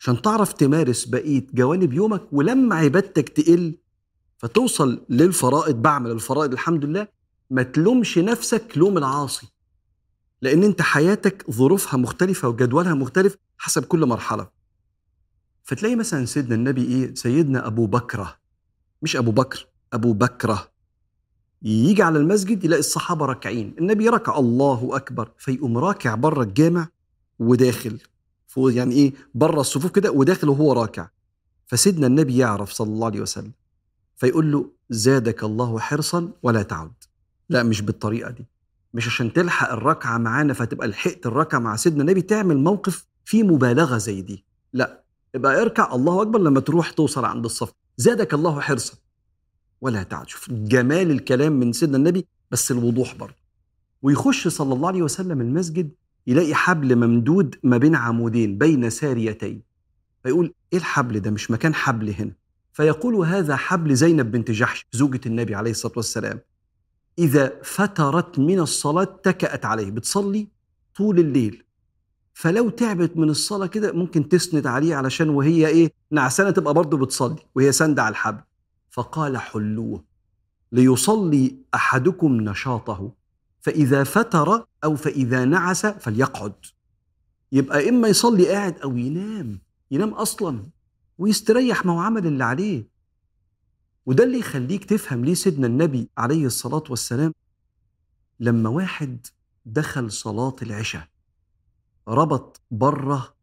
عشان تعرف تمارس بقية جوانب يومك ولما عبادتك تقل فتوصل للفرائض بعمل الفرائض الحمد لله ما تلومش نفسك لوم العاصي. لأن أنت حياتك ظروفها مختلفة وجدولها مختلف حسب كل مرحلة. فتلاقي مثلا سيدنا النبي إيه؟ سيدنا أبو بكرة. مش أبو بكر أبو بكرة. يجي على المسجد يلاقي الصحابة راكعين. النبي ركع الله أكبر. فيقوم راكع بره الجامع وداخل. فوق يعني إيه؟ بره الصفوف كده وداخل وهو راكع. فسيدنا النبي يعرف صلى الله عليه وسلم. فيقول له زادك الله حرصا ولا تعد. لا مش بالطريقة دي. مش عشان تلحق الركعة معانا فتبقى لحقت الركعة مع سيدنا النبي تعمل موقف فيه مبالغة زي دي. لا يبقى اركع الله أكبر لما تروح توصل عند الصف. زادك الله حرصا. ولا تعد. شوف جمال الكلام من سيدنا النبي بس الوضوح برضه. ويخش صلى الله عليه وسلم المسجد يلاقي حبل ممدود ما بين عمودين بين ساريتين. فيقول إيه الحبل ده؟ مش مكان حبل هنا. فيقول هذا حبل زينب بنت جحش زوجة النبي عليه الصلاة والسلام. إذا فترت من الصلاة تكأت عليه. بتصلي طول الليل. فلو تعبت من الصلاة كده ممكن تسند عليه علشان وهي إيه؟ نعسانة تبقى برضه بتصلي وهي ساندة على الحبل. فقال حلوة ليصلي أحدكم نشاطه فإذا فتر أو فإذا نعس فليقعد. يبقى إما يصلي قاعد أو ينام ينام أصلا ويستريح ما هو عمل اللي عليه. وده اللي يخليك تفهم ليه سيدنا النبي عليه الصلاة والسلام لما واحد دخل صلاة العشاء. ربط بره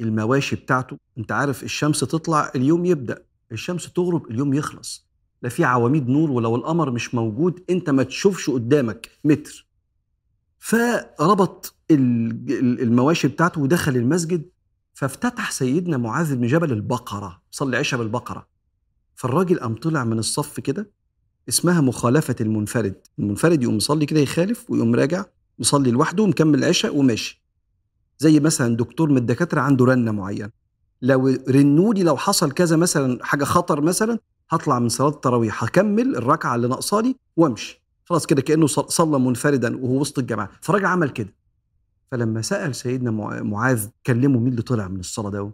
المواشي بتاعته. انت عارف الشمس تطلع اليوم يبدأ. الشمس تغرب اليوم يخلص. لا في عواميد نور ولو القمر مش موجود انت ما تشوفش قدامك متر. فربط المواشي بتاعته ودخل المسجد فافتتح سيدنا معاذ بن جبل البقرة. صلي عشاء بالبقرة. فالراجل قام طلع من الصف كده اسمها مخالفة المنفرد. المنفرد يقوم يصلي كده يخالف ويقوم راجع يصلي لوحده ومكمل العشاء وماشي. زي مثلا دكتور من الدكاترة عنده رنة معينة. لو رنولي لو حصل كذا مثلا حاجة خطر مثلا هطلع من صلاة التراويح هكمل الركعة اللي ناقصالي وامشي. خلاص كده كأنه صلى منفردا وهو وسط الجماعة. فالراجل عمل كده. فلما سأل سيدنا معاذ كلمه مين اللي طلع من الصلاة ده؟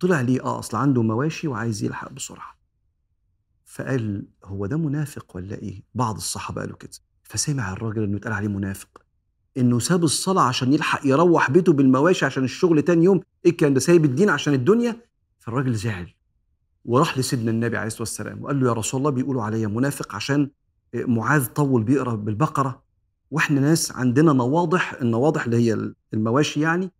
طلع ليه؟ آه أصل عنده مواشي وعايز يلحق بسرعة. فقال هو ده منافق ولا إيه؟ بعض الصحابة قالوا كده. فسمع الراجل إنه اتقال عليه منافق. إنه ساب الصلاة عشان يلحق يروح بيته بالمواشي عشان الشغل تاني يوم. إيه كان ده؟ سايب الدين عشان الدنيا؟ فالراجل زعل وراح لسيدنا النبي عليه الصلاة والسلام وقال له يا رسول الله بيقولوا عليا منافق عشان معاذ طول بيقرأ بالبقرة. وإحنا ناس عندنا نواضح النواضح اللي هي المواشي يعني.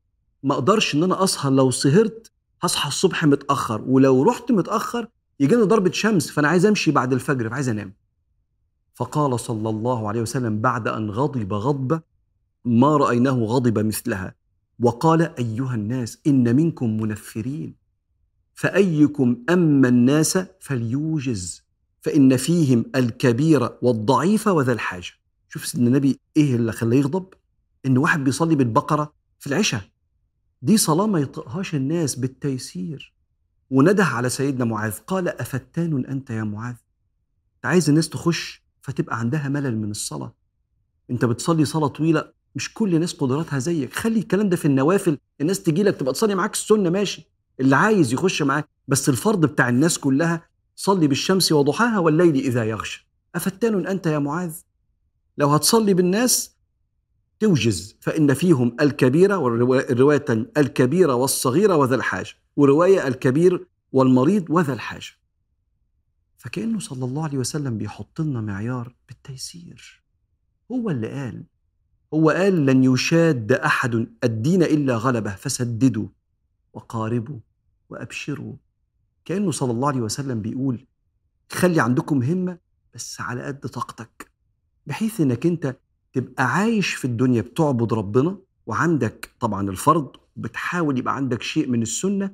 ما أقدرش إن أنا أسهر لو سهرت هصحى الصبح متأخر ولو رحت متأخر يجي لي ضربة شمس فأنا عايز أمشي بعد الفجر فعايز أنام. فقال صلى الله عليه وسلم بعد أن غضب غضبة ما رأيناه غضب مثلها. وقال أيها الناس إن منكم منفرين. فأيكم أما الناس فليوجز. فإن فيهم الكبير والضعيف وذا الحاجة. شوف سيدنا النبي إيه اللي خلاه يغضب؟ إن واحد بيصلي بالبقرة في العشاء. دي صلاة ما يطقهاش الناس بالتيسير. ونده على سيدنا معاذ قال أفتان أنت يا معاذ؟ عايز الناس تخش فتبقى عندها ملل من الصلاة. أنت بتصلي صلاة طويلة مش كل الناس قدراتها زيك. خلي الكلام ده في النوافل الناس تجي لك تبقى تصلي معاك السنة ماشي. اللي عايز يخش معاك بس الفرض بتاع الناس كلها صلي بالشمس وضحاها والليل إذا يغشى. أفتان أنت يا معاذ؟ لو هتصلي بالناس توجز فإن فيهم الكبيرة والرواية الكبيرة والصغيرة وذا الحاجة ورواية الكبير والمريض وذا الحاجة. فكأنه صلى الله عليه وسلم بيحط لنا معيار بالتيسير. هو اللي قال هو قال لن يشاد أحد الدين إلا غلبه فسددوا وقاربوا وأبشروا. كأنه صلى الله عليه وسلم بيقول خلي عندكم همة بس على قد طاقتك بحيث إنك أنت تبقى عايش في الدنيا بتعبد ربنا وعندك طبعا الفرض بتحاول يبقى عندك شيء من السنة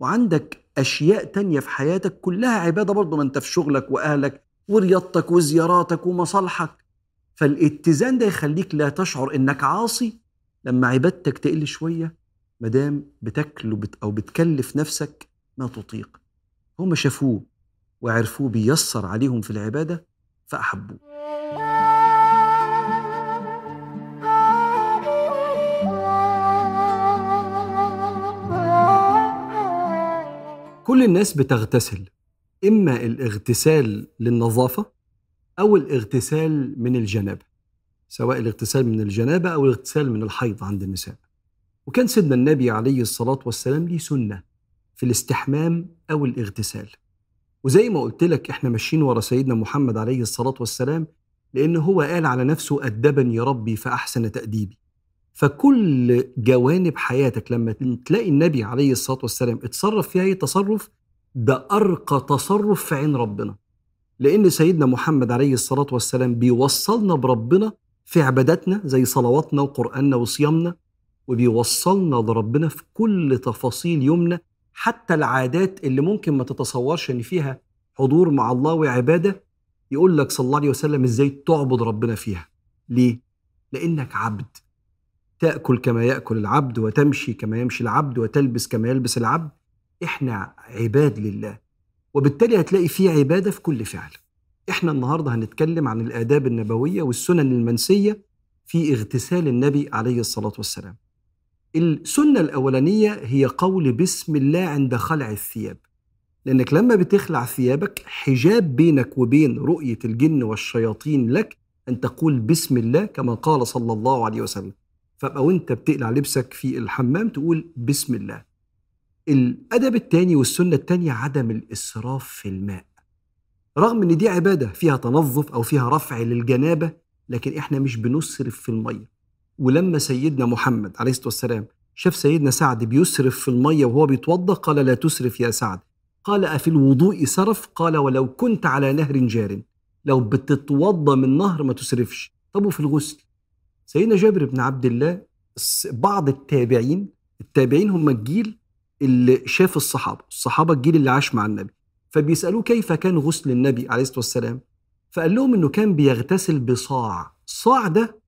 وعندك أشياء تانية في حياتك كلها عبادة برضه ما أنت في شغلك وأهلك ورياضتك وزياراتك ومصالحك. فالاتزان ده يخليك لا تشعر إنك عاصي. لما عبادتك تقل شوية مدام بتاكل أو بتكلف نفسك ما تطيق. هم شافوه وعرفوه بيسر عليهم في العبادة فأحبوه. كل الناس بتغتسل إما الإغتسال للنظافة أو الاغتسال من الجنابة سواء الاغتسال من الجنابة أو الاغتسال من الحيض عند النساء. وكان سيدنا النبي عليه الصلاة والسلام ليه سنة في الاستحمام أو الاغتسال. وزي ما قلت لك إحنا ماشيين ورا سيدنا محمد عليه الصلاة والسلام لأن هو قال على نفسه أدبني ربي فأحسن تأديبي. فكل جوانب حياتك لما تلاقي النبي عليه الصلاة والسلام اتصرف فيها أي تصرف ده أرقى تصرف في عين ربنا. لأن سيدنا محمد عليه الصلاة والسلام بيوصلنا بربنا في عباداتنا زي صلواتنا وقرآننا وصيامنا وبيوصلنا لربنا في كل تفاصيل يومنا حتى العادات اللي ممكن ما تتصورش إن فيها حضور مع الله وعبادة يقول لك صلى الله عليه وسلم إزاي تعبد ربنا فيها. ليه؟ لأنك عبد. تأكل كما يأكل العبد وتمشي كما يمشي العبد وتلبس كما يلبس العبد. إحنا عباد لله. وبالتالي هتلاقي في عبادة في كل فعل. إحنا النهارده هنتكلم عن الآداب النبوية والسنن المنسية في اغتسال النبي عليه الصلاة والسلام. السنة الأولانية هي قول بسم الله عند خلع الثياب. لأنك لما بتخلع ثيابك حجاب بينك وبين رؤية الجن والشياطين لك أن تقول بسم الله كما قال صلى الله عليه وسلم. فابقى وانت بتقلع لبسك في الحمام تقول بسم الله. الأدب الثاني والسنة الثانية عدم الإسراف في الماء. رغم إن دي عبادة فيها تنظف أو فيها رفع للجنابة لكن إحنا مش بنسرف في المية. ولما سيدنا محمد عليه الصلاة والسلام شاف سيدنا سعد بيسرف في المية وهو بيتوضأ قال لا تسرف يا سعد. قال أفي الوضوء سرف؟ قال ولو كنت على نهر جار لو بتتوضأ من نهر ما تسرفش. طب وفي الغسل؟ سيدنا جابر بن عبد الله بعض التابعين التابعين هم الجيل اللي شاف الصحابة الصحابة الجيل اللي عاش مع النبي. فبيسألوه كيف كان غسل النبي عليه الصلاة والسلام؟ فقال لهم إنه كان بيغتسل بصاع. صاع ده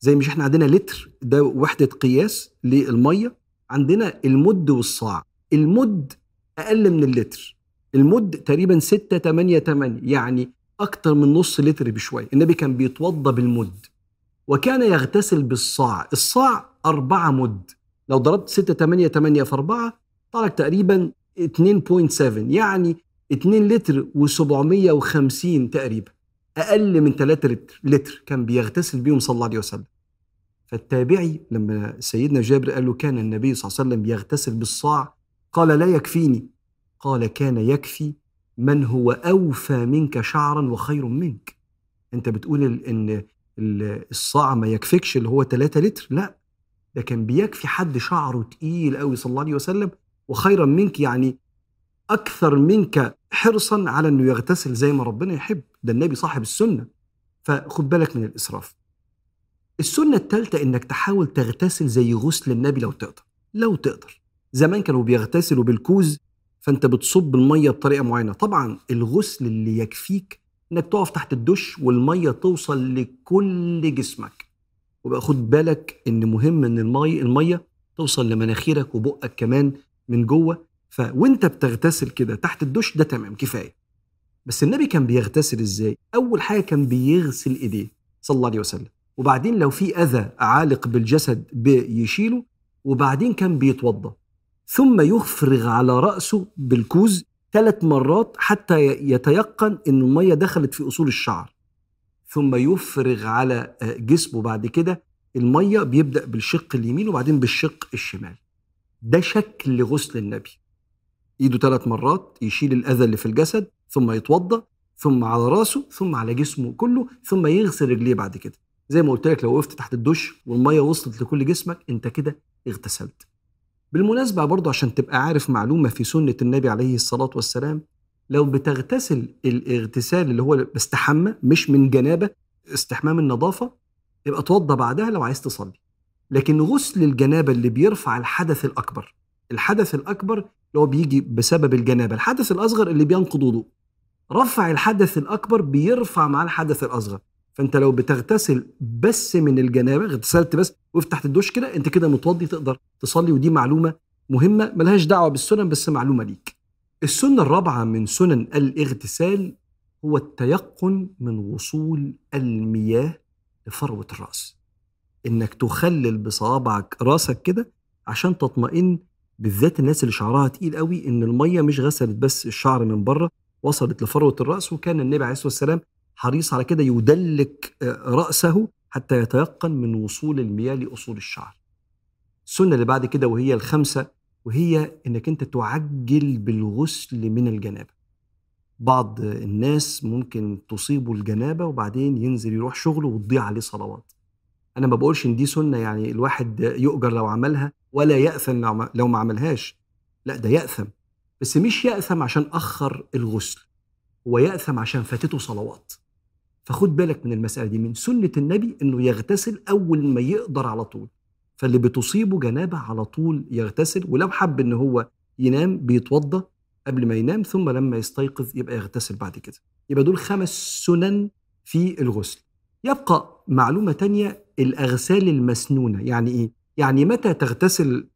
زي مش إحنا عندنا لتر ده وحدة قياس للمية. عندنا المد والصاع. المد أقل من اللتر. المد تقريبا 6 8 8 يعني أكتر من نص لتر بشوية. النبي كان بيتوضى بالمد. وكان يغتسل بالصاع. الصاع أربعة مد. لو ضربت 6 8 8 في 4 طلع تقريبا 2.7 يعني 2 لتر و750 تقريبا أقل من 3 لتر لتر كان بيغتسل بيهم صلى الله عليه وسلم. فالتابعي لما سيدنا جابر قال له كان النبي صلى الله عليه وسلم يغتسل بالصاع قال لا يكفيني. قال كان يكفي من هو أوفى منك شعرا وخير منك. أنت بتقول إن الصاع ما يكفيكش اللي هو 3 لتر لا ده كان بيكفي حد شعره تقيل قوي صلى الله عليه وسلم وخيرا منك يعني أكثر منك حرصا على أنه يغتسل زي ما ربنا يحب. ده النبي صاحب السنة. فخد بالك من الإسراف. السنة الثالثة إنك تحاول تغتسل زي غسل النبي لو تقدر. لو تقدر. زمان كانوا بيغتسلوا بالكوز فأنت بتصب المية بطريقة معينة. طبعا الغسل اللي يكفيك إنك تقف تحت الدش والمية توصل لكل جسمك. وبقى خد بالك إن مهم إن المية المية توصل لمناخيرك وبقك كمان. من جوه فوانت بتغتسل كده تحت الدش ده تمام كفاية. بس النبي كان بيغتسل إزاي؟ أول حاجة كان بيغسل إيديه صلى الله عليه وسلم. وبعدين لو في أذى عالق بالجسد بيشيله وبعدين كان بيتوضا ثم يفرغ على رأسه بالكوز ثلاث مرات حتى يتيقن إن المية دخلت في أصول الشعر. ثم يفرغ على آه، جسمه. بعد كده المية بيبدأ بالشق اليمين وبعدين بالشق الشمال. ده شكل غسل النبي. إيده ثلاث مرات يشيل الأذى اللي في الجسد ثم يتوضأ ثم على راسه ثم على جسمه كله ثم يغسل رجليه بعد كده. زي ما قلت لك لو وقفت تحت الدش والمية وصلت لكل جسمك أنت كده اغتسلت. بالمناسبة برضه عشان تبقى عارف معلومة في سنة النبي عليه الصلاة والسلام لو بتغتسل الاغتسال اللي هو بستحمى مش من جنابة استحمام النظافة يبقى توضى بعدها لو عايز تصلي. لكن غسل الجنابة اللي بيرفع الحدث الأكبر الحدث الأكبر اللي هو بيجي بسبب الجنابة الحدث الأصغر اللي بينقض وضوء. رفع الحدث الأكبر بيرفع مع الحدث الأصغر. فأنت لو بتغتسل بس من الجنابة اغتسلت بس وقفت تحت الدش كده أنت كده متوضي تقدر تصلي ودي معلومة مهمة ملهاش دعوة بالسنن بس معلومة ليك. السنة الرابعة من سنن الاغتسال هو التيقن من وصول المياه لفروة الرأس. إنك تخلل بصوابعك راسك كده عشان تطمئن بالذات الناس اللي شعرها تقيل قوي إن المية مش غسلت بس الشعر من بره وصلت لفروة الرأس وكان النبي عليه الصلاة والسلام حريص على كده يدلك آه، رأسه حتى يتيقن من وصول المياه لأصول الشعر. السنة اللي بعد كده وهي الخمسة وهي إنك أنت تعجل بالغسل من الجنابة. بعض الناس ممكن تصيبه الجنابة وبعدين ينزل يروح شغله وتضيع عليه صلوات. أنا ما بقولش إن دي سنة يعني الواحد يؤجر لو عملها ولا يأثم لو ما- عملهاش. لا ده يأثم. بس مش يأثم عشان أخر الغسل هو يأثم عشان فاتته صلوات. فخد بالك من المسألة دي من سنة النبي إنه يغتسل أول ما يقدر على طول. فاللي بتصيبه جنابة على طول يغتسل ولو حب إن هو ينام بيتوضى قبل ما ينام ثم لما يستيقظ يبقى يغتسل بعد كده. يبقى دول خمس سنن في الغسل. يبقى معلومة تانية الأغسال المسنونة. يعني إيه؟ يعني متى تغتسل؟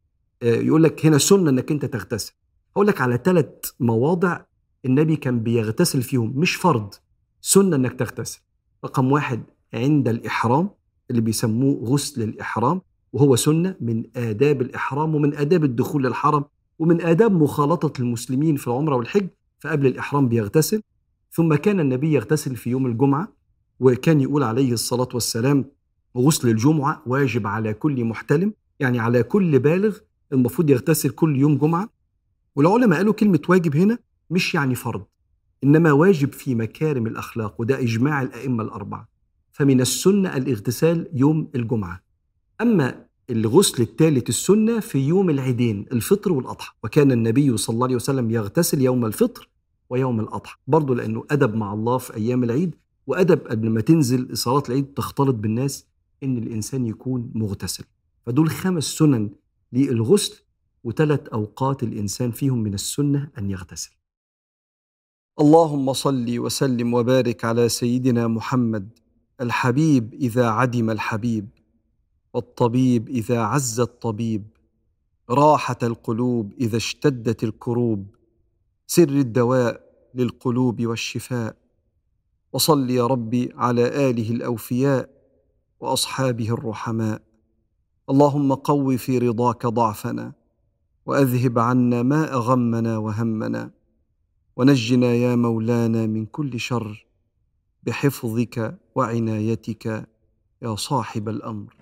آه، يقول لك هنا سنة إنك أنت تغتسل. أقول لك على ثلاث مواضع النبي كان بيغتسل فيهم مش فرض سنة إنك تغتسل. رقم واحد عند الإحرام اللي بيسموه غسل الإحرام وهو سنة من آداب الإحرام ومن آداب الدخول للحرم ومن آداب مخالطة المسلمين في العمرة والحج. فقبل الإحرام بيغتسل ثم كان النبي يغتسل في يوم الجمعة وكان يقول عليه الصلاة والسلام غسل الجمعة واجب على كل محتلم يعني على كل بالغ المفروض يغتسل كل يوم جمعة. والعلماء قالوا كلمة واجب هنا مش يعني فرض إنما واجب في مكارم الأخلاق وده إجماع الأئمة الأربعة. فمن السنة الاغتسال يوم الجمعة. أما الغسل الثالث السنة في يوم العيدين الفطر والأضحى. وكان النبي صلى الله عليه وسلم يغتسل يوم الفطر ويوم الأضحى برضه لأنه أدب مع الله في أيام العيد وأدب قبل ما تنزل صلاة العيد تختلط بالناس إن الإنسان يكون مغتسل. فدول خمس سنن للغسل وثلاث أوقات الإنسان فيهم من السنة أن يغتسل. اللهم صل وسلم وبارك على سيدنا محمد الحبيب إذا عدم الحبيب والطبيب إذا عز الطبيب راحة القلوب إذا اشتدت الكروب سر الدواء للقلوب والشفاء وصل يا ربي على آله الأوفياء وأصحابه الرحماء. اللهم قو في رضاك ضعفنا وأذهب عنا ما أغمنا وهمنا ونجنا يا مولانا من كل شر بحفظك وعنايتك يا صاحب الأمر.